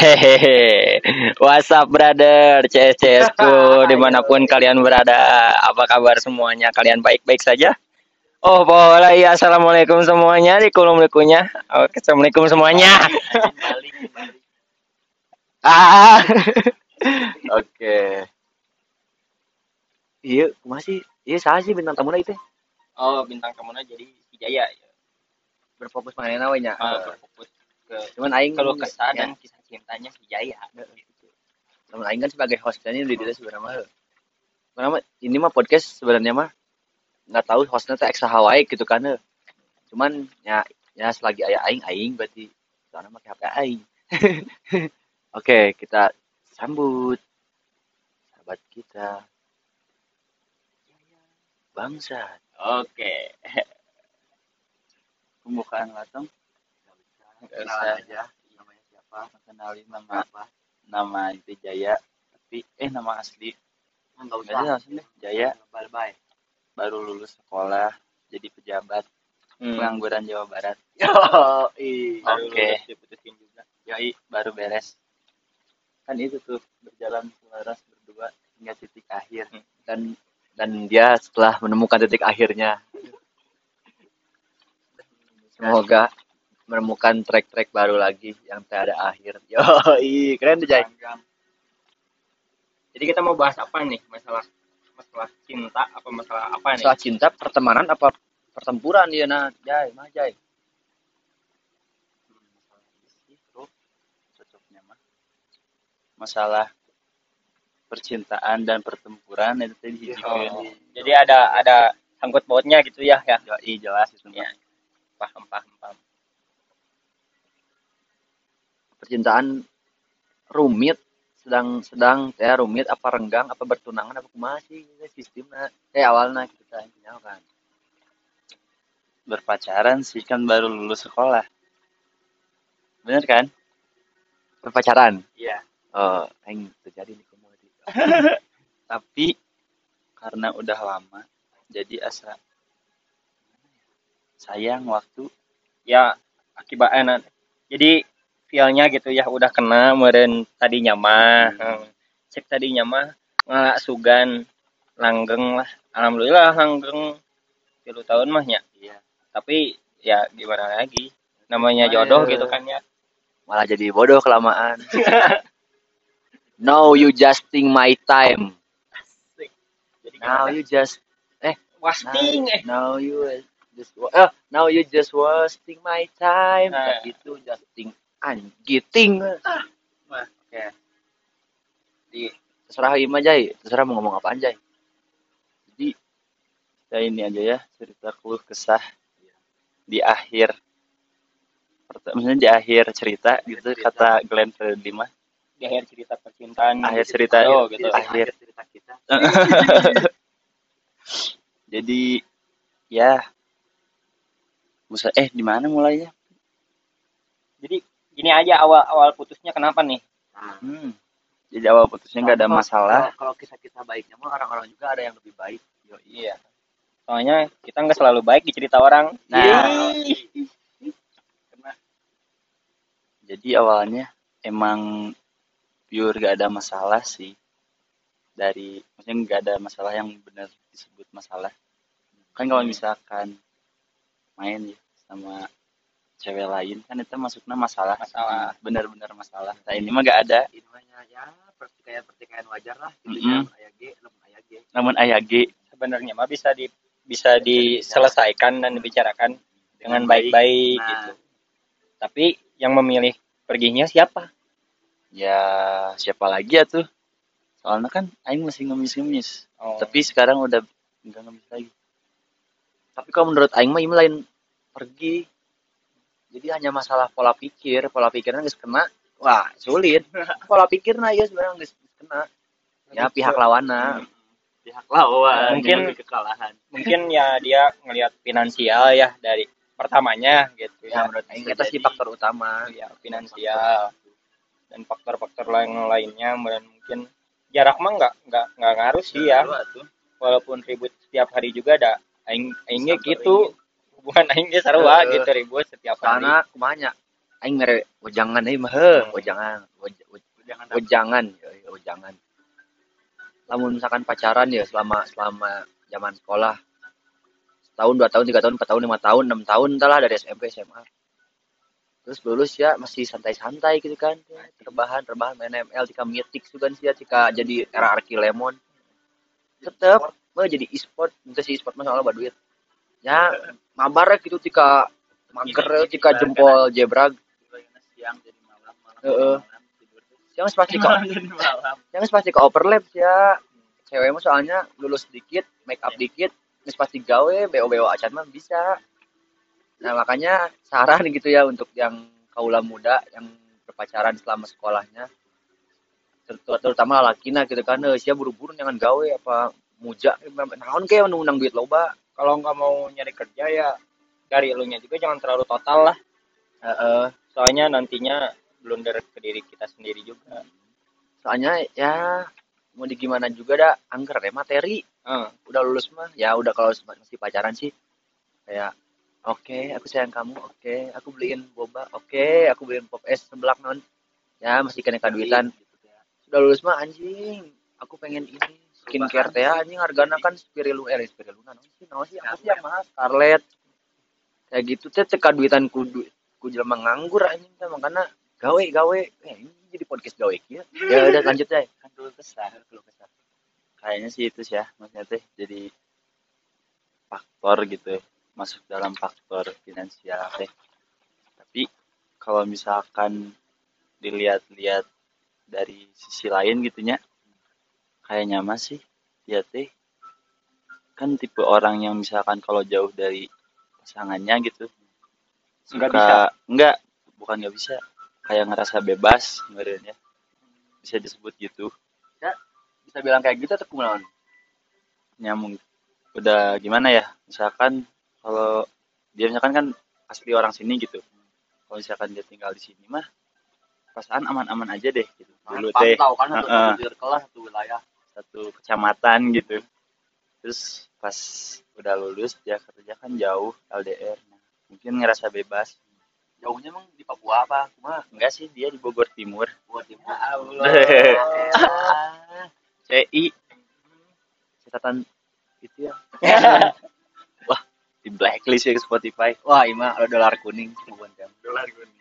Hehehe, what's up brother, CS ku di mana pun kalian berada, apa kabar semuanya? Kalian baik-baik saja? Oh boleh ya, assalamualaikum semuanya di kolom likunya. Oke, assalamualaikum semuanya. ah, oke. Iya, masih, iya saya sih bintang tamunya itu. Oh, bintang tamunya jadi Jaya. Berfokus mana namanya? Ah, berfokus Cuman aing kalau kesah ya. dan kisah cintanya si Jaya. Namun Aing kan sebagai hostnya ini di dia sebenarnya mah. Ini mah podcast sebenarnya mah nggak tahu hostnya teh eksa Hawaii gitu kan. eh. Cuman ya ya selagi ayah aing aing berarti soalnya pakai HP aing. Oke, kita sambut sahabat kita. Bangsa. Oke. pembukaan langsung kenalan usah. aja namanya siapa kenalin nama apa. Nama itu Jaya tapi eh nama asli. Nggak Nggak usah. Langsung deh Jaya. Bye bye baru lulus sekolah jadi pejabat Hmm. pengangguran Jawa Barat. Oke. lulus diputusin juga. Yoi baru beres. Kan itu tuh berjalan selaras berdua hingga titik akhir. Dan dan dia setelah menemukan titik akhirnya. Semoga menemukan track-track baru lagi yang tak ada akhir. Yo, keren tuh Jay. jadi kita mau bahas apa nih? Masalah masalah cinta apa masalah apa nih? Masalah cinta, pertemanan apa pertempuran? Dia nah, Jay, mah Jay. masalah percintaan dan pertempuran itu tadi Oh. jadi ada ada sangkut pautnya gitu ya ya Yoi, jelas itu ya paham paham paham Percintaan rumit sedang sedang teh rumit apa renggang apa bertunangan apa kumaha sih sistemnya teh awalnya kita intinya kan. Berpacaran sih kan baru lulus sekolah. Bener kan? Berpacaran? Iya. Oh aing terjadi di komodi tapi karena udah lama jadi asa sayang waktu ya akibatnya jadi feelnya gitu ya udah kena meren tadinya mah hmm. cek tadinya mah ngalak sugan langgeng lah. Alhamdulillah langgeng tilu tahun mah ya iya. Tapi ya gimana lagi namanya jodoh gitu kan ya. Malah jadi bodoh kelamaan. No you justing my time. Jadi now gimana? you just wasting eh. now you just eh, now you just wasting my time. Nah. itu justing anjiting oke. Di terserah Ima Jai terserah mau ngomong apa Jai Jadi saya ini aja ya cerita keluh kesah di akhir maksudnya di akhir cerita gitu cerita. kata Glenn Fredly mah. Di akhir cerita percintaan akhir cerita oh gitu. Akhir. Akhir cerita kita. Jadi ya. Bisa eh di mana mulainya? Jadi gini aja awal awal putusnya kenapa nih? Nah, hmm. jadi awal putusnya nggak ada kalau- masalah. kalau- kalau kisah kita baiknya mah orang-orang juga ada yang lebih baik. Yo iya. Soalnya kita nggak selalu baik di cerita orang. Nah. Karena- jadi awalnya emang pure gak ada masalah sih. Dari maksudnya nggak ada masalah yang benar disebut masalah. Kan kalau misalkan main ya sama cewek lain kan itu masuknya masalah. Masalah. Benar-benar masalah. Nah ini mah gak ada. Ini mah ya, ya pertikaian pertikaian wajar lah. Gitu ya ayah G namun ayah G namun ayah G sebenarnya mah bisa di bisa diselesaikan dan dibicarakan dengan baik-baik Nah. gitu. Tapi yang memilih perginya siapa? Ya siapa lagi ya tuh? Soalnya kan Aing masih ngemis-ngemis. Tapi sekarang udah enggak ngemis lagi. Tapi kalau menurut Aing mah Ima lain pergi jadi hanya masalah pola pikir pola pikirnya nggak kena wah sulit. Pola pikirnya ya sebenarnya nggak kena. Ya pihak lawannya. Pihak lawan Mungkin- kekalahan. mungkin ya dia ngelihat finansial ya dari pertamanya gitu ya menurut Aing itu sih faktor utama. Ya finansial. Dan faktor-faktor lain lainnya dan mungkin jarak mah nggak nggak nggak ngaruh sih ya. Walaupun ribut setiap hari juga ada. Aing aingnya gitu hubungan aingnya sarua Eh, gitu ribut setiap hari. karena kumanya. Aing mere wejangan euy mah heuh wejangan Wej- wej- jangan wejangan yeuy, wejangan. Lamun misalkan pacaran ya selama selama zaman sekolah setahun dua tahun tiga tahun empat tahun lima tahun enam tahun entahlah dari SMP SMA terus lulus ya masih santai-santai gitu kan rebahan rebahan main ML jika mythic juga sih ya jika jadi era Arki Lemon. Tetep mau jadi e-sport itu sih e-sport mah soalnya baduit ya mabar gitu jika mager jika jempol jebrag siang jadi malam malam yang pasti ke yang pasti ke overlap ya. Cewek mah soalnya lulus dikit make up dikit terus pasti gawe bo bo acan mah bisa. Nah makanya saran gitu ya untuk yang kaula muda yang berpacaran selama sekolahnya. Ter- terutama lakina gitu kan eh, sia buru-buru jangan gawe apa muja naon kayak undang duit loba kalau nggak mau nyari kerja ya dari elunya juga jangan terlalu total lah. Heeh. soalnya nantinya blunder ke diri kita sendiri juga. Soalnya ya mau di gimana juga dah angker deh materi. Eh, udah lulus mah ya udah kalau masih pacaran sih. Kayak oke aku sayang kamu oke. Aku beliin boba oke. Aku beliin pop es sebelah non. Ya masih kena kaduitan sudah lulus mah anjing. Aku pengen ini skincare teh anjing hargana kan spirilu eh spiriluna naon sih naon sih apa sih yang mahal Scarlett. Kayak gitu teh teh kaduitan kudu ku jelema nganggur anjing teh makanya gawe gawe. Eh ini jadi podcast gawe kieu. Ya udah lanjut deh kan dulu kesah dulu kesah. Kayaknya sih itu sih ya maksudnya teh jadi faktor gitu masuk dalam faktor finansial teh. Tapi kalau misalkan dilihat-lihat dari sisi lain gitunya kayaknya masih ya teh. Kan tipe orang yang misalkan kalau jauh dari pasangannya gitu Nggak suka bisa. enggak bukan nggak bisa. Kayak ngerasa bebas kemarin ya bisa disebut gitu. Bisa bilang kayak gitu atau kumaha nyamuk udah gimana ya? Misalkan kalau dia misalkan kan asli orang sini gitu. Kalau misalkan dia tinggal di sini mah perasaan aman-aman aja deh gitu. Dulu teh. pantau kan Heeh. satu kelas satu wilayah satu kecamatan gitu. Terus pas udah lulus dia kerja kan jauh LDR nah, mungkin ngerasa bebas. Jauhnya emang di Papua apa? Kumaha enggak sih dia di Bogor Timur. Buat timur. CI catatan itu ya. Wah di blacklist ya ke Spotify. Wah ima ada dolar kuning. Bukan jam dolar kuning.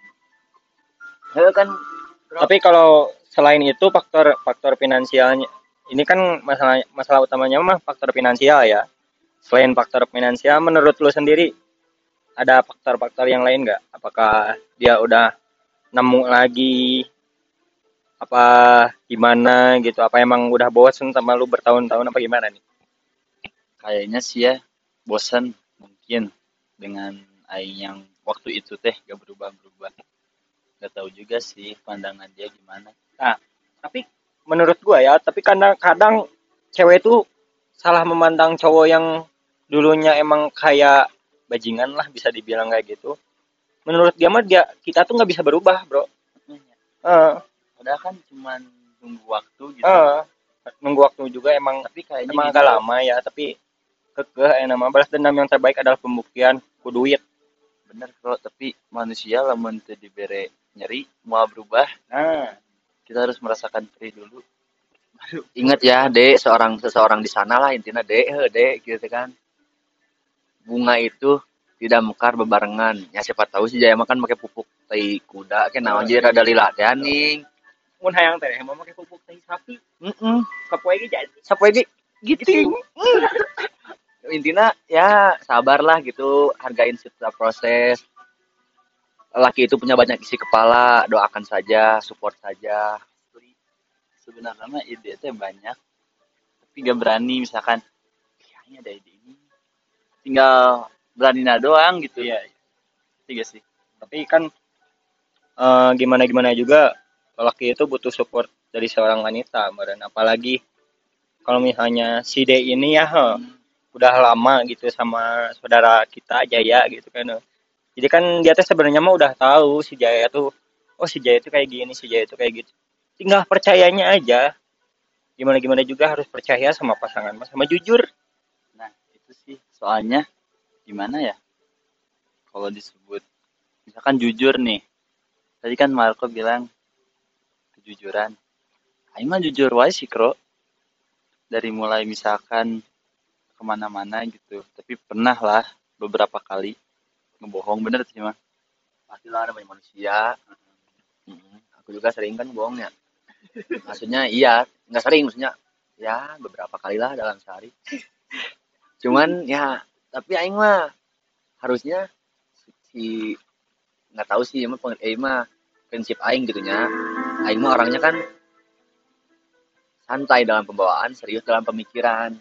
Kan tapi kalau selain itu faktor faktor finansialnya ini kan masalah masalah utamanya mah faktor finansial ya. Selain faktor finansial menurut lu sendiri ada faktor-faktor yang lain nggak? Apakah dia udah nemu lagi? Apa gimana gitu? Apa emang udah bosen sama lu bertahun-tahun? Apa gimana nih? Kayaknya sih ya bosan mungkin dengan aing yang waktu itu teh gak berubah-berubah. Gak tahu juga sih pandangan dia gimana. Tapi menurut gua ya tapi kadang-kadang cewek itu salah memandang cowok yang dulunya emang kayak bajingan lah bisa dibilang kayak gitu. Menurut dia mah dia kita tuh nggak bisa berubah bro. Eh. padahal kan cuman nunggu waktu gitu. Eh. Nunggu waktu juga emang tapi kayaknya emang gini agak lama ya tapi kekeh eh, nama balas dendam yang terbaik adalah pembuktian ku duit. Bener kok tapi manusia lamun teu dibere nyeri mau berubah. Nah kita harus merasakan perih dulu. Ingat ya dek seorang seseorang di sana lah intinya. Dek heuh, dek gitu kan. Bunga itu tidak mekar bebarengan. Ya siapa tahu sih jaya makan pakai pupuk tai kuda kan naon jadi rada lila teh aning mun hayang teh emang make pupuk teh sapi. Heeh kapoe ge jadi. Siapa lagi gitu. Intinya ya sabar lah gitu. Hargain setiap proses laki itu punya banyak isi kepala doakan saja support saja. Sebenarnya mah ide teh banyak tapi gak berani misalkan kayaknya ada ide ini. Tinggal berani doang gitu. Iya. tiga sih. Tapi kan eh, gimana gimana juga lelaki itu butuh support dari seorang wanita dan apalagi kalau misalnya si D ini ya heh, udah lama gitu sama saudara kita Jaya gitu kan. Jadi kan dia tuh sebenarnya mah udah tahu si Jaya tuh oh si Jaya tuh kayak gini si Jaya tuh kayak gitu. Tinggal percayanya aja. Gimana gimana juga harus percaya sama pasangan mas sama jujur. Nah itu sih soalnya gimana ya? Kalau disebut misalkan jujur nih. Tadi kan Marco bilang kejujuran. Aing mah jujur wae sih Kro. Dari mulai misalkan ke mana-mana gitu. Tapi pernah lah beberapa kali ngebohong bener sih mah. Pastilah namanya manusia. Mm, aku juga sering kan bohong ya. Maksudnya iya. Nggak sering maksudnya. Ya beberapa kali lah dalam sehari. Cuman ya tapi aing mah harusnya si nggak tahu sih emang eh, mah prinsip aing gitunya aing mah orangnya kan santai dalam pembawaan serius dalam pemikiran.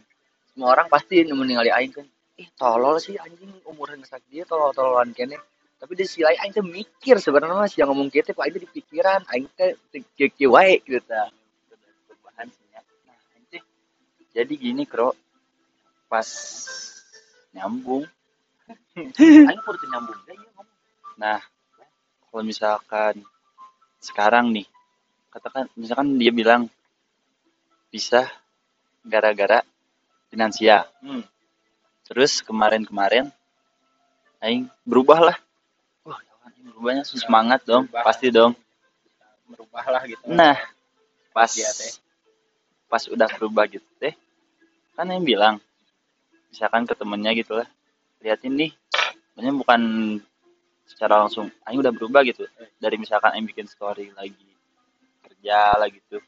Semua orang pasti meninggali aing kan ih tolol sih anjing umurnya ngesak dia tolol tololan kene tapi di sisi lain aing teh mikir sebenarnya mah sih yang ngomong gitu kok aing teh di pikiran aing teh wae gitu ta. ya. Nah, jadi gini Kro pas nyambung aing teu nyambung ieu ngomong Nah, kalau misalkan sekarang nih, katakan misalkan dia bilang bisa gara-gara finansial. Hmm. Terus kemarin-kemarin aing berubah lah. Wah, berubahnya semangat dong, Berubah. pasti dong. berubah lah gitu Nah, pas Dia teh. pas udah berubah gitu teh, kan yang bilang misalkan ke temennya gitu lah, liatin nih, sebenarnya bukan secara langsung, aing udah berubah gitu. Dari misalkan aing bikin story lagi kerja lah gitu,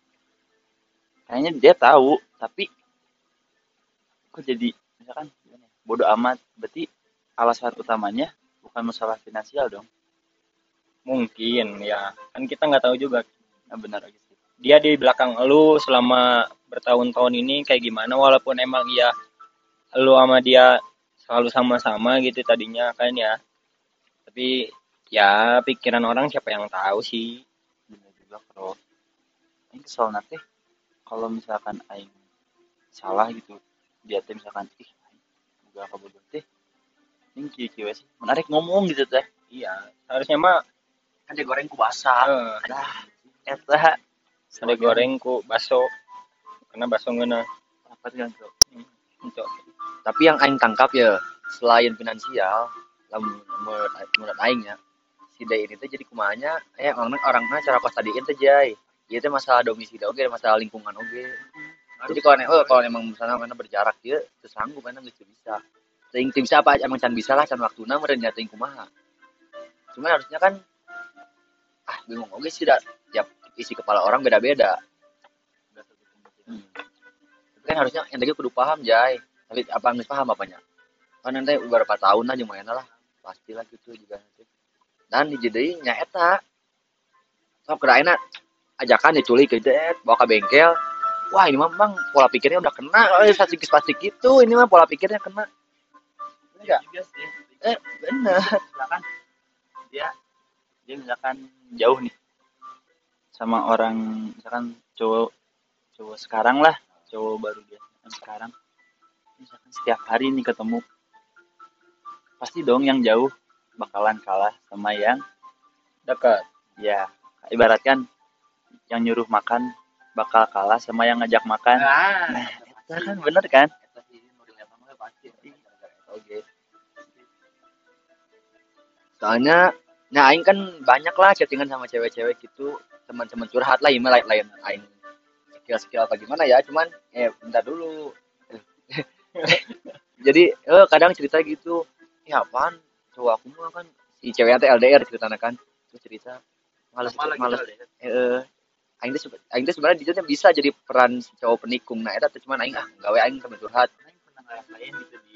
kayaknya dia tahu, tapi kok jadi misalkan gimana ya, bodoh amat. Berarti alasan utamanya bukan masalah finansial dong. mungkin ya. Kan kita nggak tahu juga. Nah, benar sih. dia di belakang lu selama bertahun-tahun ini kayak gimana? Walaupun emang iya lu sama dia selalu sama-sama gitu tadinya kan ya. Tapi ya pikiran orang siapa yang tahu sih. Bener juga kalau aing kesel nanti kalau misalkan aing salah gitu. Dia teh misalkan ih aing udah kabodoh teh ini kieu sih. Menarik ngomong gitu teh. Iya. Harusnya mah kan dia goreng ku basah eh, dah eta ada goreng ku baso. Karena baso ngeuna. Apa tuh bro untuk. Tapi yang aing tangkap ya selain finansial lamun menurut aingnya si Day ini tuh jadi kumanya eh orang orangnya cara kos tadiin teh jay Iya teh masalah domisili oke masalah lingkungan oke jadi kalau oh, kalau emang misalnya mana berjarak dia terus sanggup mana nggak bisa. Ting bisa apa? Emang can bisa lah can waktu na meren ting kumaha. Cuman harusnya kan ah bingung oke sih dah tiap isi kepala orang beda-beda. Hmm. Tapi kan harusnya yang tadi kudu paham jay tapi apa nggak paham apanya. Kan nanti beberapa tahun aja mana lah. Pastilah gitu juga nanti. Dan dijadiin nyaeta. Sok kirain ajakan diculik gitu eh, bawa ke bengkel wah ini memang pola pikirnya udah kena. Eh plastik plastik gitu. Ini mah pola pikirnya kena. Enggak sih eh bener. Misalkan dia dia misalkan jauh nih sama orang misalkan cowok cowok sekarang lah cowok baru dia sekarang. Misalkan setiap hari nih ketemu pasti dong yang jauh bakalan kalah sama yang dekat. Ya ibaratkan yang nyuruh makan bakal kalah sama yang ngajak makan. Ah. Itu kan bener kan? Soalnya nah aing kan banyak lah chattingan sama cewek-cewek gitu. Teman-teman curhat lah email lain lain. Aing skill-skill apa gimana ya? Cuman eh bentar dulu. Jadi eh, kadang cerita gitu. Ya apaan? Cowok aku mah kan si ceweknya teh LDR ceritanya kan. Terus cerita kali ya. eh aing teh aing teh sebenarnya bisa jadi peran cowok penikung. Nah eta teh cuman aing ah gawe aing temen curhat. Aing pernah ngerasain gitu di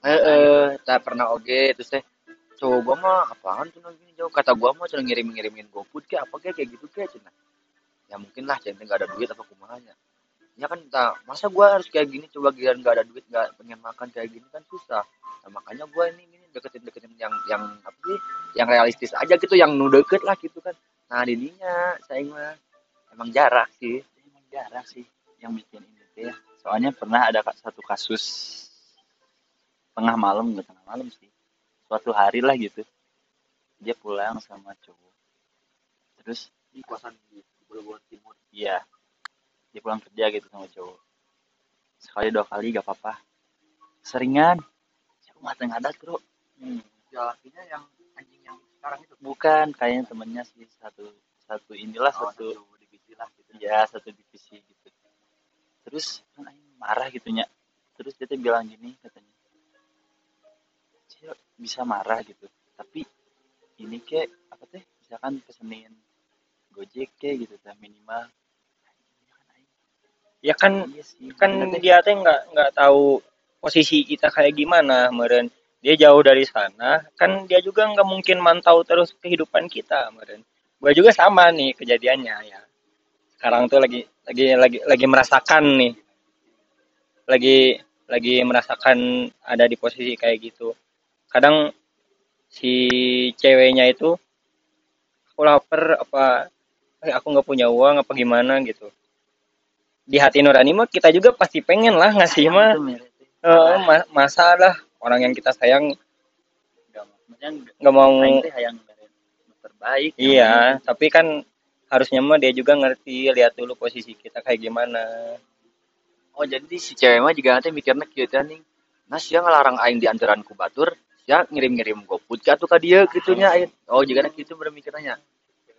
eh eh tak pernah oge terus teh cowok gua mah apaan tuh gini? Jauh kata gua mah cuma ngirim ngirimin GoFood kayak apa kayak kayak gitu kayak cina ya mungkin lah centeng nggak ada duit apa kumahanya. Ya kan tak masa gua harus kayak gini? Coba giliran nggak ada duit nggak pengen makan kayak gini kan susah. Nah, makanya gua ini gini deketin deketin yang yang apa sih yang realistis aja gitu yang nu deket lah gitu kan nah dininya saya mah emang jarak sih emang jarang sih yang bikin ini teh ya. Soalnya pernah ada satu kasus tengah malam nggak tengah malam sih. Suatu hari lah gitu. Dia pulang sama cowok. Terus di kosan di Bogor Timur iya dia pulang kerja gitu sama cowok. Sekali dua kali gak apa-apa. Seringan. Saya rumah tengah adat bro. ya lakinya yang anjing yang sekarang itu. Bukan kayaknya temennya sih satu satu inilah oh, satu satu divisi lah gitu ya. Satu divisi gitu. Terus kan marah gitunya terus dia tuh bilang gini katanya bisa marah gitu. Tapi ini ke apa teh misalkan pesenin gojek ke gitu teh minimal. Ya kan iya sih. kan dia teh nggak nggak tahu posisi kita kayak gimana meren dia jauh dari sana kan dia juga nggak mungkin mantau terus kehidupan kita meren gue juga sama nih kejadiannya ya. Sekarang tuh lagi lagi lagi lagi merasakan nih. Lagi lagi merasakan ada di posisi kayak gitu. Kadang si ceweknya itu aku lapar apa eh, aku nggak punya uang apa gimana? gitu. Di hati nurani mah kita juga pasti pengen lah ngasih mah ma- masa lah orang yang kita sayang Nggak mau- terbaik iya tapi kan harusnya mah dia juga ngerti lihat dulu posisi kita kayak gimana. Oh jadi si cewek mah juga nanti mikirnya kieu teh nih nah sia ngelarang aing di anjuran ku batur sia ngirim-ngirim GoFood ka atuh ka dieu kitunya aing. Oh juga kitu bener mikirnya.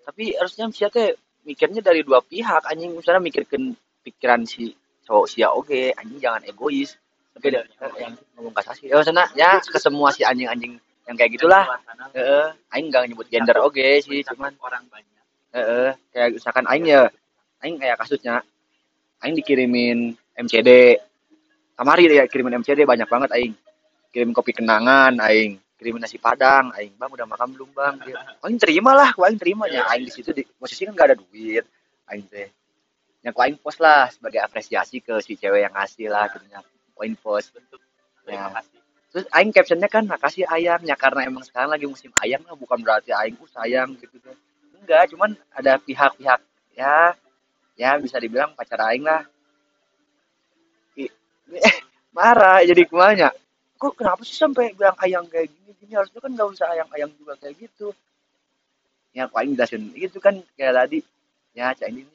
Tapi harusnya sia teh mikirnya dari dua pihak anjing. Misalnya mikirkan pikiran si cowok sia oke anjing jangan egois oke deh yang ngomong kasasi ya sana ya ke semua si anjing-anjing yang kayak gitulah. Heeh aing enggak nyebut gender oke sih cuman orang banyak. Heeh, kayak misalkan aing ya, aing kayak kasusnya, aing dikirimin MCD, kamari ya kirimin MCD banyak banget aing, kirim kopi kenangan aing, kirimin nasi padang aing, bang udah makan belum bang, dia, aing terima lah, aing terima. Ya, aing di situ di posisi kan gak ada duit, aing teh, yang aing post lah sebagai apresiasi ke si cewek yang ngasih lah, gitu post, bentuk Ya. terima kasih. Terus aing captionnya kan makasih ayamnya karena emang sekarang lagi musim ayam lah bukan berarti aing uh sayang gitu tuh enggak cuman ada pihak-pihak ya. Ya bisa dibilang pacar aing lah. Marah jadi kumanya. Kok kenapa sih sampai bilang ayang kayak gini? Gini harusnya kan nggak usah ayang-ayang juga kayak gitu. Ya aku aing jelasin gitu kan kayak tadi. Ya cak ini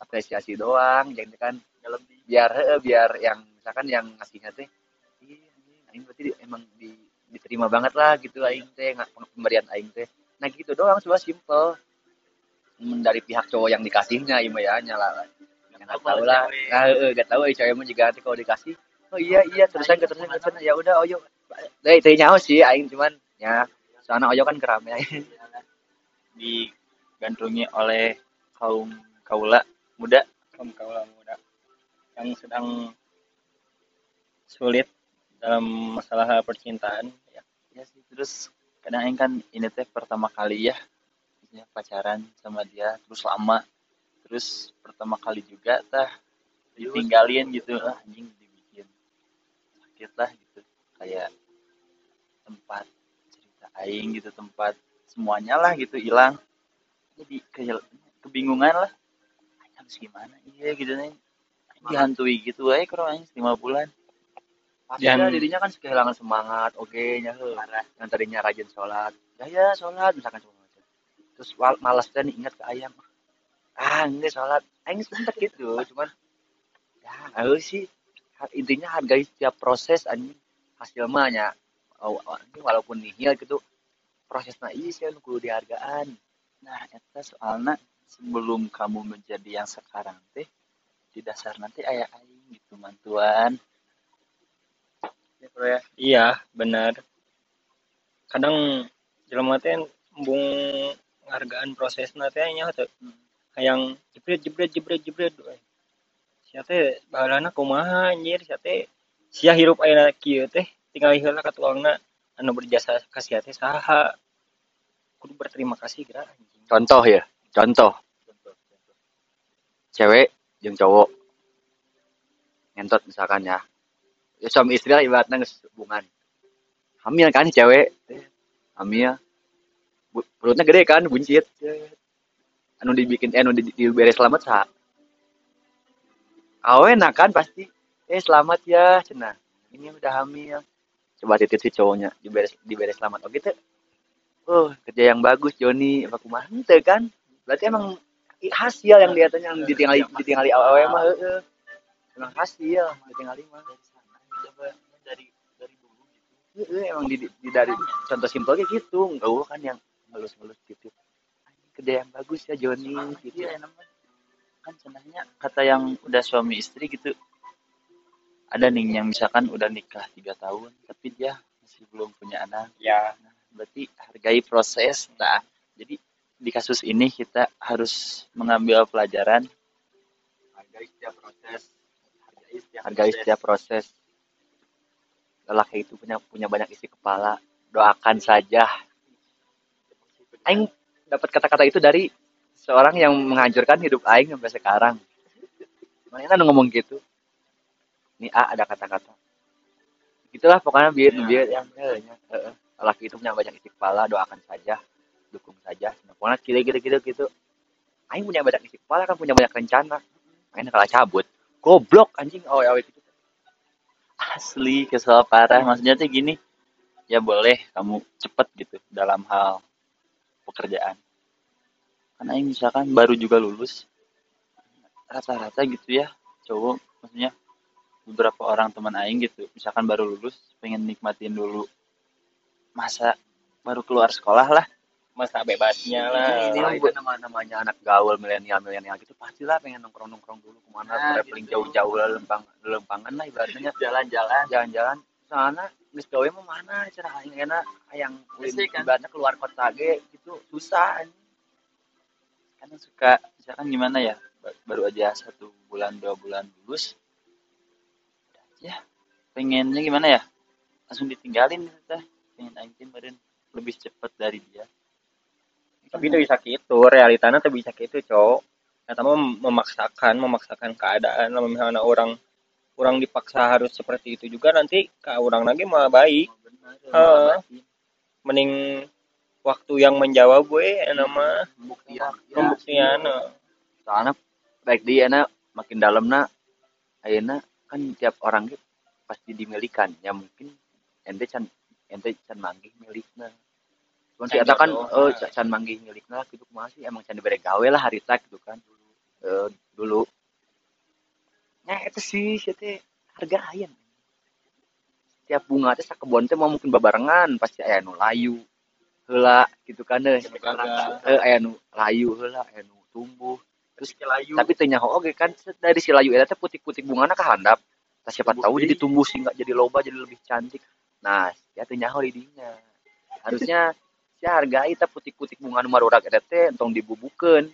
apresiasi doang jadi kan. Dalam di biar biar yang misalkan yang ngasihnya teh iya aing berarti di- emang di, diterima banget lah gitu aing teh nggak pemberian aing teh. Nah gitu doang cuma simple dari pihak cowok yang dikasihnya mah ya nyala nggak tahu lah. nah, eh, nggak tahu eh, cewek mah juga nanti kalau dikasih oh iya iya terusan terusan terusan. ya udah oyo. Dari dari nyawa sih aing cuman ya soalnya oyo kan keramaian digandrungi oleh kaum kaula muda. Kaum kaula muda. Yang sedang sulit dalam masalah percintaan ya. Ya sih terus kadang aing kan ini teh pertama kali ya maksudnya pacaran sama dia terus lama terus pertama kali juga tah ditinggalin gitu ah, anjing dibikin sakit lah gitu. Kayak tempat cerita aing gitu tempat semuanya lah gitu hilang. Jadi kayak kebingungan lah. Harus gimana? Iya gitu nih dihantui gitu aja kalau aing lima bulan pasti Dan- dirinya kan kehilangan semangat oke nya heuh. yang tadinya rajin sholat. Ya ya sholat misalkan cuma macam. Terus malas dan ingat ke ayam. Ah enggak sholat. Aing sempet gitu. Cuman ya harus sih. Intinya hargai setiap proses anjing hasil mah nya. Oh, anjing walaupun nihil gitu. Prosesnya iya sih anu kudu dihargaan. Nah, eta soalnya sebelum kamu menjadi yang sekarang teh di dasar nanti ayah aing gitu mantuan. Ya, bro ya. iya benar. Kadang jelema teh embung ngargaan prosesna teh nya teh. Hayang jebret jebret jebret jebret we. sia teh bahalana kumaha anjir? Sia teh sia hirup ayeuna kieu teh tinggal heula ka tuangna. Anu berjasa ka sia teh saha. Kudu berterima kasih geura anjing. Contoh ya contoh. Cewek jeung cowok. Ngentot misalkan ya ya suami istri lah ibaratnya hubungan. Hamil kan cewek. Hamil. Perutnya gede kan buncit. Anu dibikin eh, anu di, diberi selamat sah awen kan pasti. Eh selamat ya cenah. Ini udah hamil. Coba titit si cowoknya diberi diberi selamat. Oh gitu oh kerja yang bagus Joni. Apa kumaha? Henteu kan. Berarti emang hasil yang lihatannya yang ditinggali ditinggali awewe mah emang hasil ditinggali mah dari dari dulu gitu. Heeh, emang di, di- dari contoh simpel kayak gitu enggak kan yang halus-halus gitu. "Anjing, kerja yang bagus ya Joni gitu. Iya, banget. kan cenahnya kata yang udah suami istri gitu. Ada nih yang misalkan udah nikah tiga tahun tapi dia masih belum punya anak. Ya Nah, berarti hargai proses. Nah jadi di kasus ini kita harus mengambil pelajaran. Hargai setiap proses. Hargai setiap hargai proses. setiap proses lelaki itu punya punya banyak isi kepala. Doakan saja. Aing dapat kata-kata itu dari seorang yang menghancurkan hidup aing sampai sekarang. Mana ngomong gitu? Nih A ada kata-kata. Gitulah pokoknya biar Ya, biar ya, yang lelaki itu punya banyak isi kepala doakan saja dukung saja. Nah, pokoknya gitu gitu gitu gitu. Aing punya banyak isi kepala kan punya banyak rencana. Aing kalah cabut. Goblok anjing. Awe awe gitu asli kesel parah. Maksudnya tuh gini ya boleh kamu cepet gitu dalam hal pekerjaan. Kan aing misalkan baru juga lulus rata-rata gitu ya cowok maksudnya beberapa orang teman aing gitu misalkan baru lulus pengen nikmatin dulu masa baru keluar sekolah lah masa bebasnya lah ini mah itu nama namanya anak gaul milenial milenial gitu pastilah pengen nongkrong nongkrong dulu ke mana Nah, traveling gitu. jauh-jauh lah lempang lempangan lah ibaratnya Jalan-jalan. jalan-jalan sana geus gawe mah mana cara aing enak yang kan? ibaratnya keluar kota ge gitu susah anjing. karena suka misalkan gimana ya ba- baru aja satu bulan dua bulan lulus ya pengennya gimana ya langsung ditinggalin gitu teh pengen aing teh meureun lebih cepet dari dia tapi itu bisa gitu realitanya tuh bisa gitu cowok. Eta mah memaksakan memaksakan keadaan lamun misalnya orang orang dipaksa harus seperti itu juga nanti ke orang lagi malah baik. Heeh. mending waktu yang menjawab gue nama Pembuktian. Ya, pembuktian eh. soalnya baik dia na makin dalamna ayeuna kan tiap orang pasti dimilikan. Ya mungkin ente can ente can manggih milikna cuman si Can eta kan jodoh, eh can manggih milikna gitu kumaha sih emang can dibere gawe lah harita gitu kan. Eh, dulu. Nah itu sih si teh harga ayam tiap bunga teh sakebon teh mau mungkin babarengan pasti aya nu layu heula gitu kan deh eh aya nu layu heula aya nu tumbuh. Terus kelayu. tapi tanya oke kan dari si layu eta teh putik-putik bungana kehandap. Tah siapa tahu jadi tumbuh sehingga jadi loba jadi lebih cantik. Nah ya tanya di dinya harusnya si hargai teh putik-putik bunga nu marurak eta teh entong dibubukeun.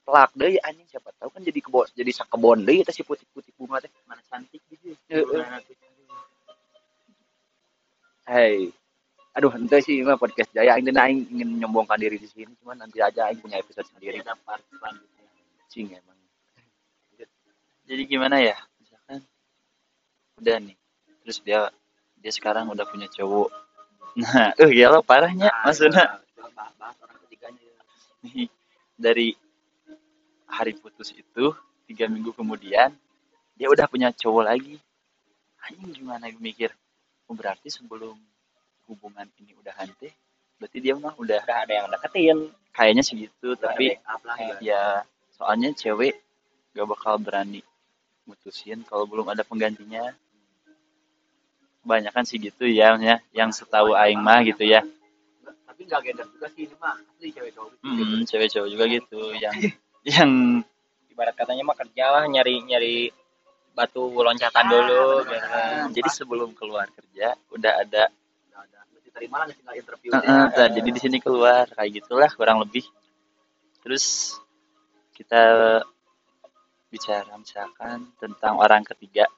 Pelak deui anjing siapa tahu kan jadi kebon jadi sakebon deui eta si putik-putik bunga teh. Mana cantik gitu. Heeh. Hei, aduh ente sih mah podcast Jaya. Teh aing ingin menyombongkan diri di sini cuman nanti aja aing punya episode sendiri. Ada part selanjutnya. cing emang. Jadi gimana ya? Misalkan udah nih. Terus dia dia sekarang udah punya cowok nah eh gila parahnya. Maksudnya Coba bahas- bahas orang ketiganya. ya. nih dari hari putus itu tiga minggu kemudian dia udah punya cowok lagi. Anjing gimana gue mikir? Oh, berarti sebelum hubungan ini udah hante berarti dia mah udah udah ada yang deketin. Kayaknya segitu tapi Backup lah ya. ya soalnya cewek gak bakal berani mutusin kalau belum ada penggantinya kebanyakan sih gitu ya maksudnya yang setahu aing mah gitu ya Tapi nggak gender juga sih ini mah. Asli cewek cowok gitu. hmm, cewek cowok juga gitu yang yang ibarat katanya mah kerja lah nyari nyari batu loncatan dulu gitu kan. jadi sebelum keluar kerja udah ada terima lah tinggal interview. eh, nah, jadi di sini keluar kayak gitulah kurang lebih terus kita bicara misalkan tentang orang ketiga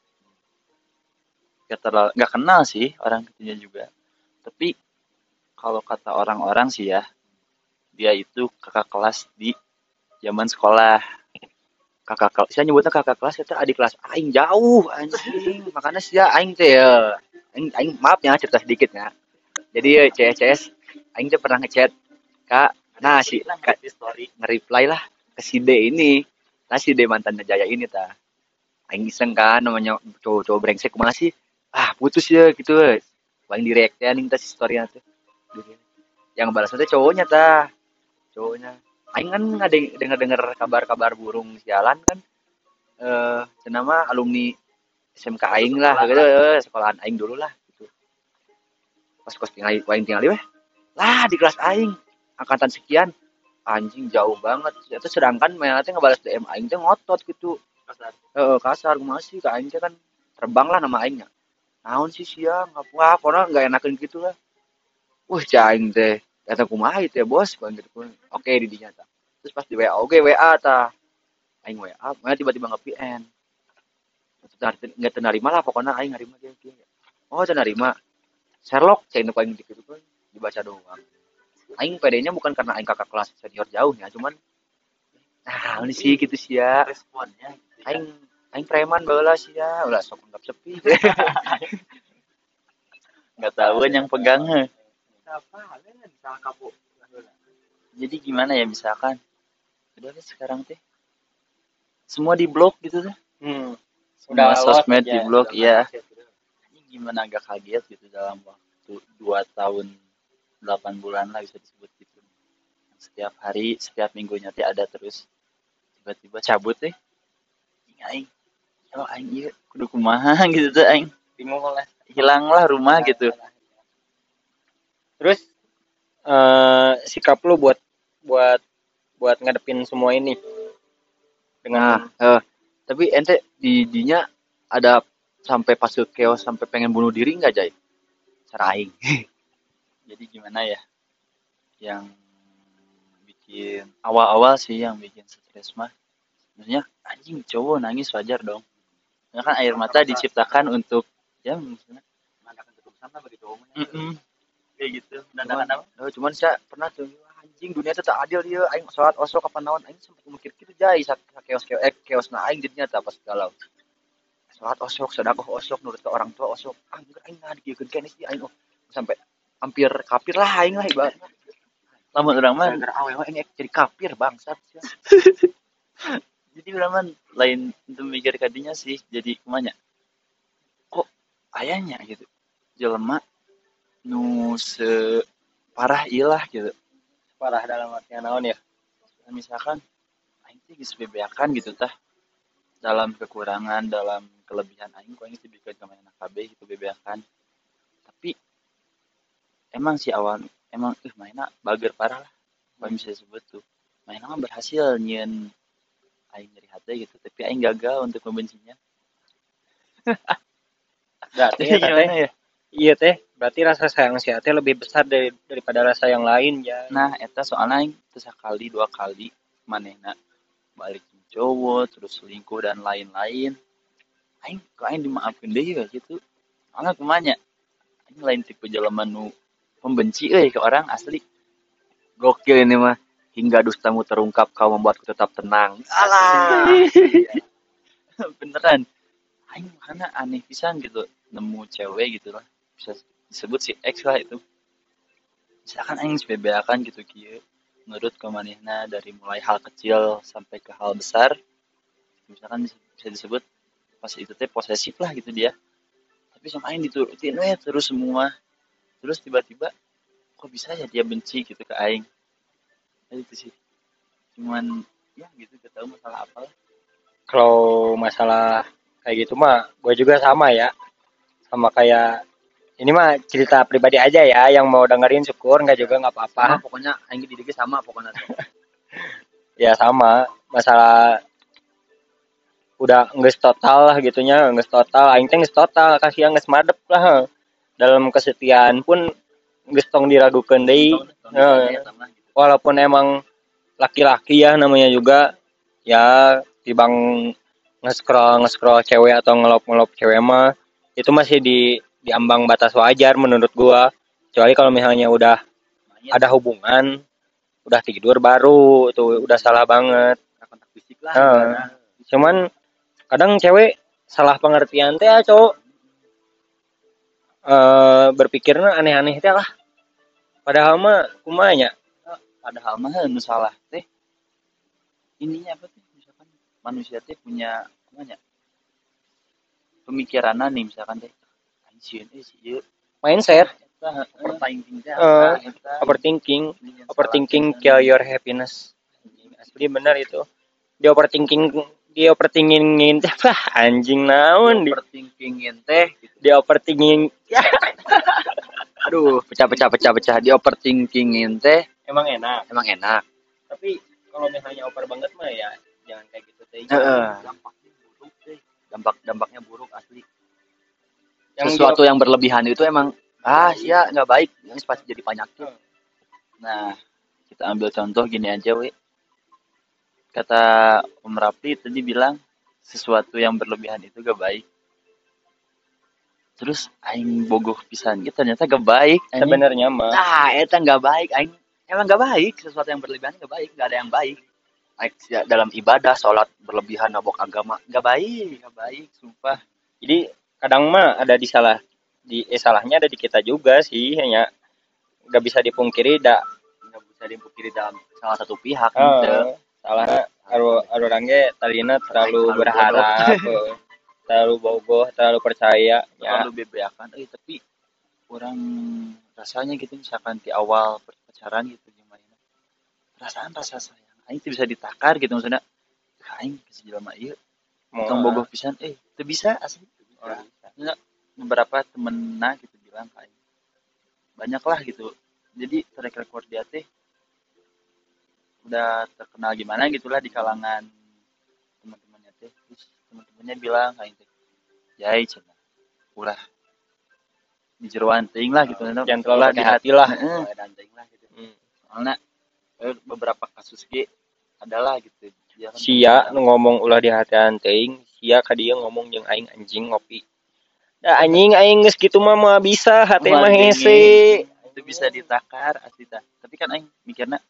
gak terlalu gak kenal sih orang ketiga juga. Tapi kalau kata orang-orang sih ya dia itu kakak kelas di zaman sekolah. Kakak kelas saya nyebutnya kakak kelas itu adik kelas. Aing jauh anjing. Makanya sih aing teh ya. Aing, aing maaf ya cerita sedikit ya. Jadi ya, CS CS aing tuh pernah ngechat kak nah si kak Di story. nge-reply lah ke si D ini. Nah si D mantannya Jaya ini ta aing iseng kan namanya cowok-cowok brengsek ke mana sih ah putus ya gitu paling di react ya nih ta si story tuh. Yang balasnya teh cowoknya ta cowoknya. Aing kan denger denger kabar-kabar burung sialan kan. Eh nama alumni SMK aing lah gitu eh, sekolahan aing dulu lah gitu. Pas kos tinggal aing tinggal weh? Lah di kelas aing. Angkatan sekian. Anjing jauh banget. Itu sedangkan mana teh ngebalas DM aing teh ngotot gitu. Kasar. Heeh, kasar. Masih ke aing kan terbang lah nama aingnya naon sih sia ngapa pokoknya nggak enakan gitu lah. Wah cah aing teh. Kata kumaha itu ya bos? Gua gitu. Oke di dinya tah. Terus pas di WA oke WA tah. Aing WA mana tiba-tiba nge PN nggak terima lah pokoknya aing ngarima dia oh terima Sherlock cah itu aing gitu kan dibaca doang. Aing pedenya bukan karena aing kakak kelas senior jauh ya cuman nah ini sih gitu sih ya responnya gitu ya. aing aing preman baheula sih ya. Ulah sok anggap sepi. Nggak tahu kan yang pegang jadi gimana ya misalkan? Udah deh sekarang teh. Semua di blok gitu tuh Hmm. semua Udah sosmed di blok iya. ini gimana agak kaget gitu dalam waktu dua tahun delapan bulan lah bisa disebut gitu. Setiap hari setiap minggunya teh ada terus. Tiba-tiba cabut teh. Aing, kalau aing iya. Kudu kumaha gitu tuh aing bingung lah hilang lah rumah gitu. Terus eh sikap lu buat buat buat ngadepin semua ini? Nah dengan eh, tapi ente di dinya ada sampai pas ke chaos sampai pengen bunuh diri nggak jay cara aing. Jadi gimana ya? Yang bikin awal-awal sih yang bikin stres mah. Sebenarnya anjing cowok nangis wajar dong karena kan air mata diciptakan untuk ya mah. mm-mm, kayak gitu. Apa? Eh, cuman saya pernah tuh "Wah, anjing dunia itu tak adil dia aing sholat osok kapan naon? Aing sempat mikir gitu sak chaos chaos eh chaos na aing jadinya tak pas galau. Sholat osok sedekah osok nurut ke orang tua osok. Ah enggak aing dikieun kene sih aing oh sampai hampir kafir lah aing lah ibaratnya lamun orang mah awewe ini jadi kafir bangsat. jadi orang mah lain untuk mikir kadinya sih jadi kumanya kok ayahnya? gitu. Jelema nu se parah ilah gitu. Parah dalam artian naon ya? Nah, misalkan aing teh geus bebeakan gitu tah dalam kekurangan dalam kelebihan aing kok aing teh bikin ka mana KB gitu bebeakan. Tapi emang sih awal emang eh mainnya bager parah lah kalau bisa disebut tuh. Mainnya mah berhasil nyen aing nyeri hati gitu tapi aing gagal untuk membencinya. Berarti teh. gimana ya? Iya teh. Berarti rasa sayang si teh lebih besar dari daripada rasa yang lain ya. Nah eta soalnya aing sekali dua kali manehna balik cowok terus selingkuh dan lain-lain. Aing kok aing dimaafkeun deui we gitu? Soalnya kumanya aing lain tipe jelema nu pembenci euy ke orang asli. Gokil ini mah hingga dustamu terungkap kau membuatku tetap tenang. Alah. Beneran. Aing mana aneh pisan gitu nemu cewek gitu lah. Bisa disebut si X lah itu. Misalkan aing sebebeakan gitu kieu menurut ke manehna dari mulai hal kecil sampai ke hal besar misalkan bisa, bisa disebut pas itu teh posesif lah gitu dia. Tapi sama aing diturutin we terus semua. Terus tiba-tiba kok bisa ya dia benci? gitu ke aing itu sih. Cuman ya gitu gak tahu masalah apa kalau masalah kayak gitu mah gue juga sama ya. Sama kayak ini mah cerita pribadi aja ya yang mau dengerin syukur nggak juga nggak sama apa-apa pokoknya aing di dieu sama pokoknya. Ya sama. Masalah udah nggak total lah gitunya nggak total. Aing teh nggak total kasih nggak madep lah. Dalam kesetiaan pun nggak tong diragukan deui Heeh. Walaupun emang laki-laki ya namanya juga ya tibang nge-scroll nge-scroll cewek atau ngelop-ngelop cewek mah itu masih di di ambang batas wajar menurut gua. Kecuali kalau misalnya udah ada hubungan udah tidur baru itu udah salah banget. Kontak fisik lah ibaratnya. cuman kadang cewek salah pengertian teh ya cowok. Eh berpikirnya aneh-aneh teh lah. Padahal mah kumanya padahal mah nu salah teh. Ininya apa teh? Misalkan manusia teh punya namanya pemikiran nih misalkan teh. Anjir eh si ieu mindset overthinking. Eta overthinking overthinking kill your happiness. Asli. Bener itu. Di overthinking di overthinking teh bah anjing naon di overthinkingin teh gitu. di overthinking aduh pecah pecah pecah pecah. Di overthinkingin teh emang enak. Emang enak. Tapi kalau misalnya over banget mah ya jangan kayak gitu teh. Heeh. dampaknya buruk deh. Dampak dampaknya buruk asli. Yang sesuatu yang berlebihan itu emang ah ya nggak baik. Yang pasti jadi penyakit Nah, kita ambil contoh gini aja, we. Kata Om Rapli tadi bilang sesuatu yang berlebihan itu gak baik. Terus aing bogoh pisan gitu ternyata gak baik. sebenarnya mah. Nah itu nggak baik aing emang nggak baik sesuatu yang berlebihan nggak baik nggak ada yang baik. Baik ya, dalam ibadah sholat berlebihan mabok agama nggak baik nggak baik sumpah. Jadi kadang mah ada di salah di eh, salahnya ada di kita juga sih hanya nggak bisa dipungkiri dak nggak bisa dipungkiri dalam salah satu pihak oh, gitu. salahnya aru aru orangnya tadinya terlalu Terlalu berharap eh, terlalu bogoh terlalu percaya ya. Terlalu bebeakan, eh tapi orang rasanya gitu misalkan di awal pacaran gitu gimana? Perasaan rasa sayang. Aing tuh bisa ditakar gitu maksudnya "Ah, aing ke jelema mau tong bogoh pisan. Eh teu bisa asli bisa. Maksudnya, beberapa temenna gitu bilang ke aing banyak lah gitu. Jadi track record dia teh udah terkenal gimana gitulah di kalangan teman-temannya teh. Terus teman-temannya bilang kayak teh jai cenah ulah di jeroan teuing lah gitu. Jangan terlalu hati hati lah. Heeh. dan teuing lah gitu. Hmm. soalnya eh, beberapa kasus ge adalah gitu. Dia kan sia ngomong ulah di hatian teuing sia ka dia ngomong jeung aing anjing ngopi. Da anjing aing geus kitu mah mah bisa hate mah hese. Itu bisa ditakar asli tah. Tapi kan aing mikirna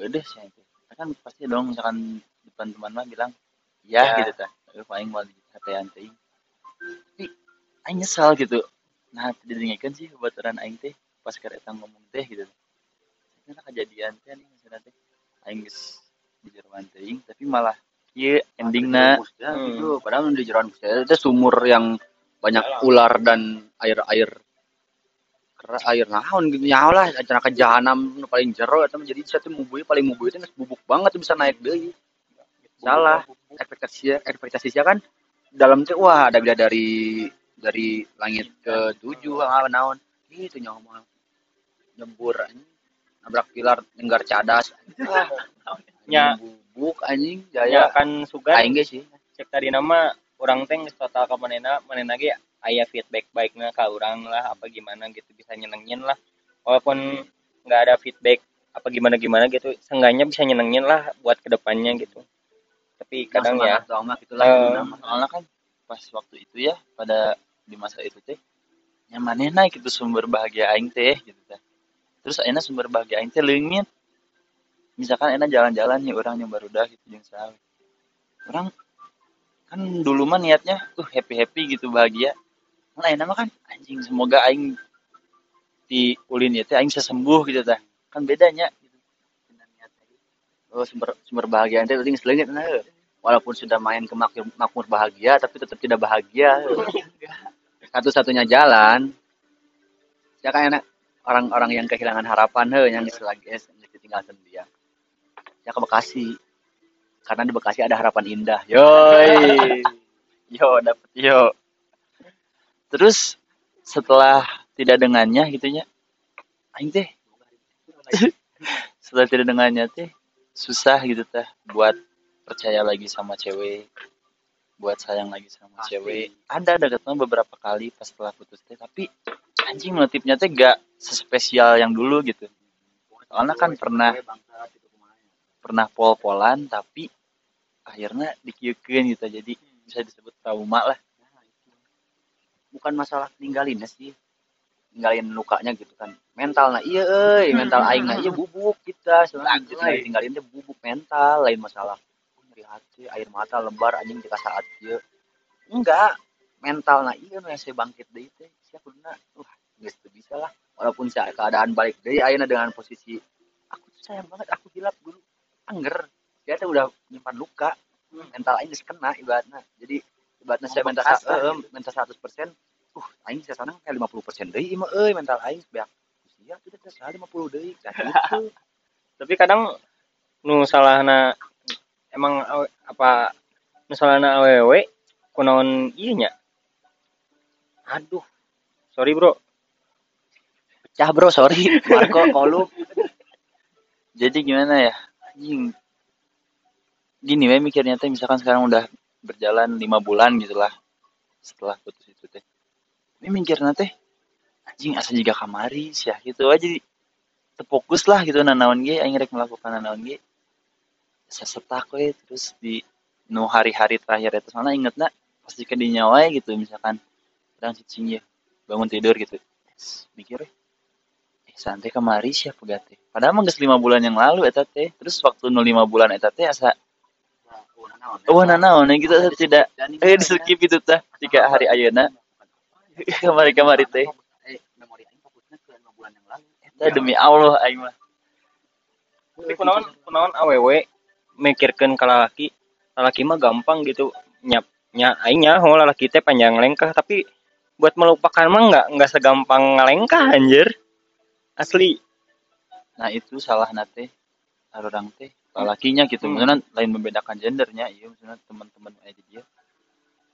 udah sih itu. Kan pasti dong misalkan depan teman mah bilang ya, Ya. gitu tah. Eh aing mau hatean teuing. Tapi aing nyesal gitu. Nah didengarkan sih baturan aing teh pas kereta ngomong teh gitu. Karena kejadian teh nih misalnya teh. Aing geus di Jerman teuing tapi malah ieu endingna Ya, Hmm. gitu. padahal di Kusda itu sumur yang banyak ular dan air air naon gitu. Nyawa lah acara ke jahanam nu paling jero eta mah. Jadi satu mubuy paling mubuy itu bubuk banget tuh bisa naik deui. Salah. Ekspektasi ekspektasi kan dalam teh wah ada bila dari dari langit ke tujuh ah, naon? Itu nyawa nyembur anjing. Nabrak pilar nenggar cadas. Wah, Ya. anjing bubuk anjing ya jaya kan sugan. Aing ge sih. Cek tadi nama orang teh geus total ka manehna manehna ge aya feedback baiknya ka urang lah apa gimana gitu bisa nyenengin lah. Walaupun nggak ada feedback apa gimana gimana gitu seenggaknya bisa nyenengin lah buat ke depannya gitu. Tapi kadang ya doang mah gitu lah Eh, soalnya kan pas waktu itu ya pada di masa itu teh. Nyamannya naik itu sumber bahagia aing teh gitu teh. Terus akhirnya sumber bahagia aing teh leungit. Misalkan enak jalan-jalan nih orang yang baru dah gitu yang salah orang kan dulu mah niatnya tuh happy happy gitu bahagia. Nah enak mah kan anjing semoga aing di ulin ya teh aing bisa sembuh gitu teh. Kan bedanya gitu. oh sumber sumber bahagia itu penting selengit nah walaupun sudah main ke makmur, makmur bahagia tapi tetap tidak bahagia. Satu-satunya jalan. Ya kan enak. Orang-orang yang kehilangan harapan heuh yang selagi eh, ditinggal sendirian. Ya ke Bekasi. Karena di Bekasi ada harapan indah. Yoi. Yo, dapet yo. Terus setelah tidak dengannya gitunya, aing teh. Setelah tidak dengannya teh susah gitu teh buat percaya lagi sama cewek, buat sayang lagi sama Pasti. cewek. Ada ada ketemu beberapa kali pas setelah putus teh, tapi anjing motifnya teh gak sespesial yang dulu gitu. Soalnya kan pernah pernah pol-polan tapi akhirnya dikieukeun gitu jadi bisa disebut trauma lah bukan masalah ninggalinnya sih ninggalin lukanya gitu kan mental nah iya euy mental aing nah iya bubuk kita soalnya tinggalin tinggalin teh bubuk mental lain masalah hati air mata lebar anjing kita saat ieu enggak. Mental nah iya yang saya bangkit deui teh. Sia kuduna wah teu bisa lah. Walaupun saya keadaan balik deui ayeuna dengan posisi aku tuh sayang banget aku hilap dulu anger dia teh udah nyimpan luka. Mental aing kena ibaratna jadi ibaratnya saya mental eh, mental 100% uh aing saya sana kayak 50% deui ieu mah euy mental aing beak. Sia tuh teh 50 deui Nah, gitu. Tapi kadang nu salahna emang awe- apa nu salahna awewe kunaon ieu nya aduh sorry bro. Pecah bro sorry. Marco kolom jadi gimana ya? Anjing. Gini we mikirnya teh misalkan sekarang udah berjalan lima bulan gitulah setelah putus itu teh. Ini mikirnya teh anjing asa juga kamari sih gitu. Aja jadi terfokus lah gitu nanaon ge aing rek melakukan nanaon ge sesetak we terus di nu hari-hari terakhir itu. Sana ingetna pasti ke dinya wae gitu misalkan sedang cicing ya bangun tidur gitu. Terus mikir eh santai kemari siapa gate padahal mah lima bulan yang lalu eta teh. Terus waktu nu lima bulan eta teh asa oh nanaon ya gitu asa tidak eh di skip itu teh jika hari ayeuna. Kemari kemari teh. Eh yang Tah demi Allah aing mah. Kunaon kunaon awewe mikirkeun ka lalaki, lalaki mah gampang gitu nyap nya aing nyaho lalaki teh panjang lengkah. Tapi buat melupakan mah nggak nggak segampang ngalengkah anjir. Asli. nah itu salah nate orang teh. Lalakinya gitu Hmm. maksudnya lain membedakan gendernya iya maksudnya teman-teman aja dia.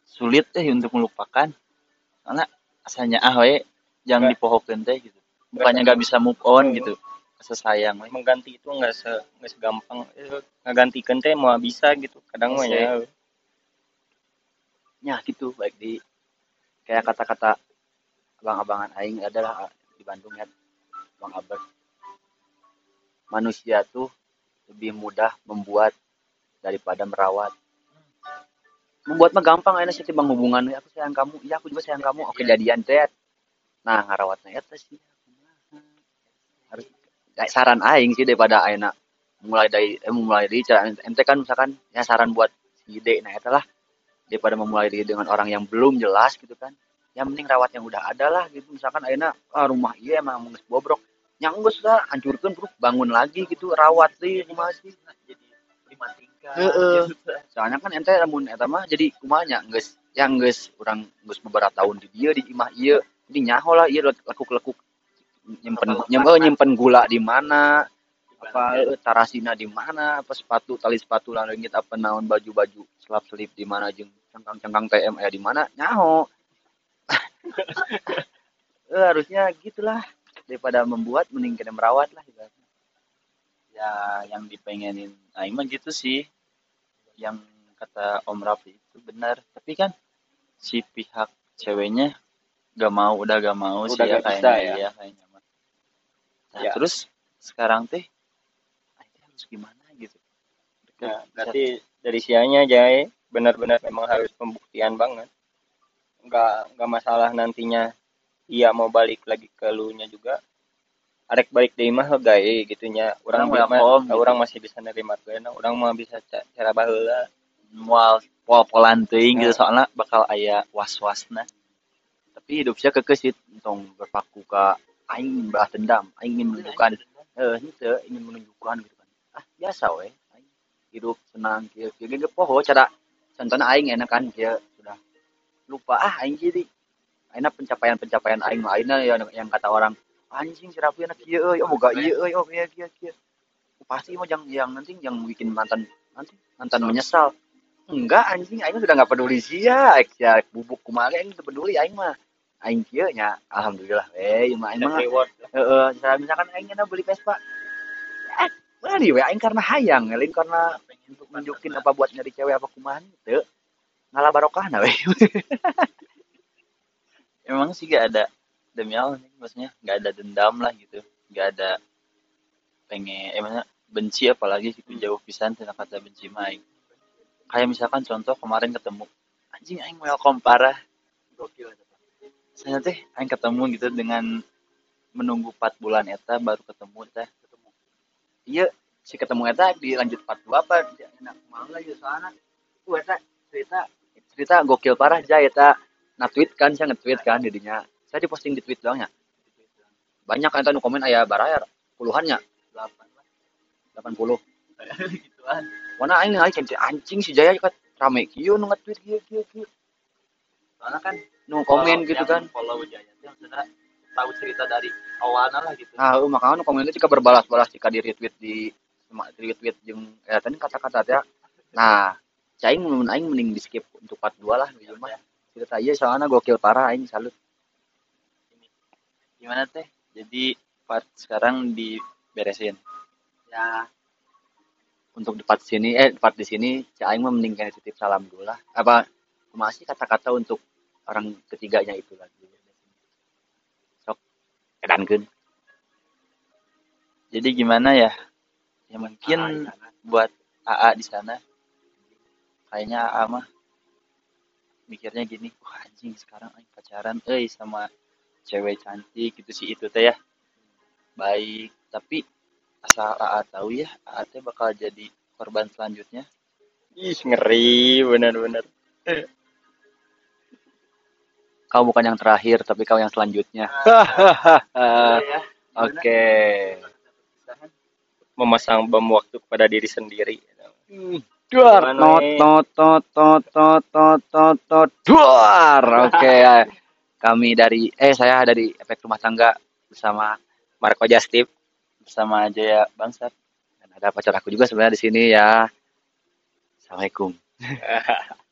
Sulit teh untuk melupakan. Karena asalnya ah we jangan teh gitu. Bukannya nggak bisa move on gitu rasa sayang we Mengganti itu nggak se nggak segampang eh, ngagantikeun teh mau bisa gitu. Kadang mah ya. ya gitu baik di kayak kata-kata abang-abangan aing adalah ah, di Bandung ya bang abang manusia tuh lebih mudah membuat daripada merawat. Membuat mah gampang enak sih bang hubungan aku sayang kamu iya aku juga sayang kamu. Oke jadian teh. Nah ngarawatnya eta sih. Harus saran aing sih daripada aina mulai dari eh, mulai dari cara ente kan misalkan ya saran buat si ide nah eta lah. Daripada memulai dari dengan orang yang belum jelas gitu kan. Yang penting rawat yang udah ada lah gitu. Misalkan aina ah, rumah iya emang geus bobrok. Yang geus lah hancurkan bro bangun lagi gitu rawat sih kumaha sih. Jadi lima tingkat. Heeh. soalnya kan ente lamun eta mah jadi kumanya geus yang geus urang geus beberapa tahun di dia di imah ieu jadi nyaho lah ieu lekuk-lekuk nyimpen nyimpen, nyimpen gula di mana? Apa eh, tarasina di mana? Apa sepatu tali sepatu langit apa naon baju-baju selap selip di mana jeung cangkang-cangkang TM aya di mana? Nyaho. Eh, harusnya gitulah. Daripada membuat mending kena merawat lah gitu. ya yang dipengenin aing mah gitu sih. Yang kata Om Raffi itu benar. Tapi kan si pihak ceweknya gak mau udah gak mau sih Udah ya gak bisa kayaknya ya. iya kayaknya nah Ya. terus sekarang teh aing harus gimana gitu Ya, berarti dari sianya Jai benar-benar memang harus pembuktian banget. Nggak nggak masalah nantinya dia mau balik lagi ke lu nya juga. Arek balik dari mah gae gitunya. Orang mah gitu. orang masih bisa nerima kena, orang mah bisa ca- cara baheula. mual pol-polan teuing gitu Ya. soalnya bakal aya was-wasna tapi hidup saya kekesit tong berpaku ka aing balas dendam aing ingin menunjukkan eh itu ingin menunjukkan gitu kan. Ah biasa we aing hidup senang kieu kieu ge poho cara contohnya aing enak kan kieu sudah lupa ah aing jadi aina pencapaian-pencapaian aing lainnya yang, yang kata orang anjing si Raffi anak kieu euy oh boga ieu euy oh kieu kieu kieu pasti mah yang yang nanti yang bikin mantan nanti mantan menyesal. Enggak anjing aing sudah nggak peduli sih ya ya bubuk kumaha aing peduli aing mah aing kieu nya alhamdulillah. We mah aing mah heeh misalkan misalkan aing beli Vespa. Eh beli we? Aing karena hayang lain karena untuk nunjukin apa buat nyari cewek apa kumaha teu. Ngalah barokahna we. Emang sih gak ada demi Allah nih maksudnya gak ada dendam lah gitu. Gak ada pengen eh maksudnya benci apalagi gitu jauh pisan tentang kata benci mah aing. kayak misalkan contoh kemarin ketemu anjing aing welcome parah. Gokil saya teh aing ketemu gitu dengan menunggu 4 bulan eta baru ketemu teh. Ketemu. Iya si ketemu eta dilanjut part 2 apa? Dia enak kumaha ya soalna ku eta cerita cerita gokil parah ja eta na-tweet kan saya nge-tweet kan jadinya. Saya diposting di tweet doang ya? Banyak kan nu komen aya barayar puluhannya 80 gituan. Mana aing aing anjing si Jaya kan? Rame kieu nu nge-tweet kieu kieu kieu. soalnya kan Nu komen gitu kan. follow Jaya teh maksudnya tahu cerita dari awalnya lah gitu Nah, heuh makanya nu komen itu jika berbalas-balas jika di retweet di retweet jeung ya tadi kata-kata teh. Nah, cai mun aing mending di skip untuk part 2 lah gitu mah. Cerita ieu soalnya gokil parah aing salut. gimana teh Jadi part sekarang diberesin. ya untuk di part sini eh part di sini si aing mah mending kayak titip salam dulu lah apa masih kata-kata untuk orang ketiganya itu lagi sok edankeun Jadi gimana ya? Ya mungkin buat AA di sana kayaknya AA mah mikirnya gini, wah anjing sekarang aing pacaran euy sama cewek cantik gitu sih itu teh ya. Baik, tapi asal AA tahu ya, AA teh bakal jadi korban selanjutnya. Ih, ngeri bener-bener. Kau bukan yang terakhir tapi kau yang selanjutnya ya. oke Memasang bom waktu kepada diri sendiri. duar Gimana, tot tot tot tot tot tot tot tot duar oke ya. kami dari eh saya dari efek rumah tangga bersama Marco Justip. Bersama Jaya Bangsat. dan ada pacar aku juga sebenarnya di sini ya assalamualaikum